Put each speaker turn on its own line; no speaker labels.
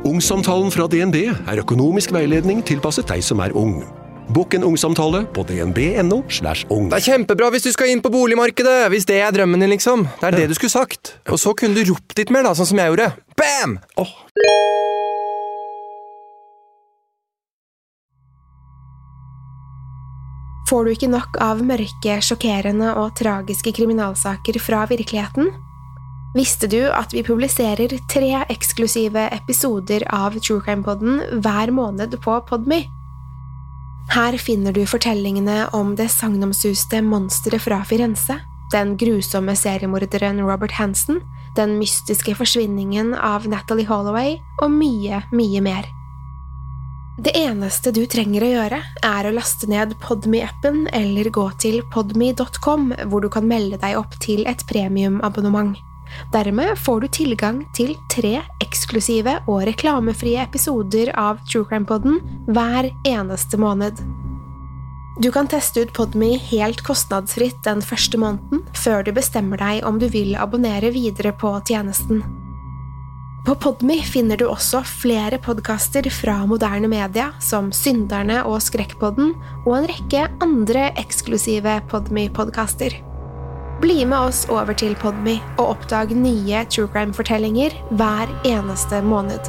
Ungsamtalen fra DNB er økonomisk veiledning tilpasset deg som er ung. Bokk en ungsamtale på dnb.no. slash ung.
Det er kjempebra hvis du skal inn på boligmarkedet, hvis det er drømmen din, liksom. Det er det du skulle sagt. Og så kunne du ropt litt mer, da, sånn som jeg gjorde. Bam!
Får du ikke nok av mørke, sjokkerende og tragiske kriminalsaker fra virkeligheten? Visste du at vi publiserer tre eksklusive episoder av True Crime Podden hver måned på Podme? Her finner du fortellingene om det sagnomsuste monsteret fra Firenze, den grusomme seriemorderen Robert Hansen, den mystiske forsvinningen av Natalie Holloway og mye, mye mer. Det eneste du trenger å gjøre, er å laste ned Podme-appen eller gå til podme.com, hvor du kan melde deg opp til et premiumabonnement. Dermed får du tilgang til tre eksklusive og reklamefrie episoder av True Crime Podden hver eneste måned. Du kan teste ut Podme helt kostnadsfritt den første måneden, før du bestemmer deg om du vil abonnere videre på tjenesten. På Podme finner du også flere podkaster fra moderne media, som Synderne og Skrekkpodden, og en rekke andre eksklusive Podme-podkaster. Bli med oss over til Podme og oppdag nye true crime-fortellinger hver eneste måned.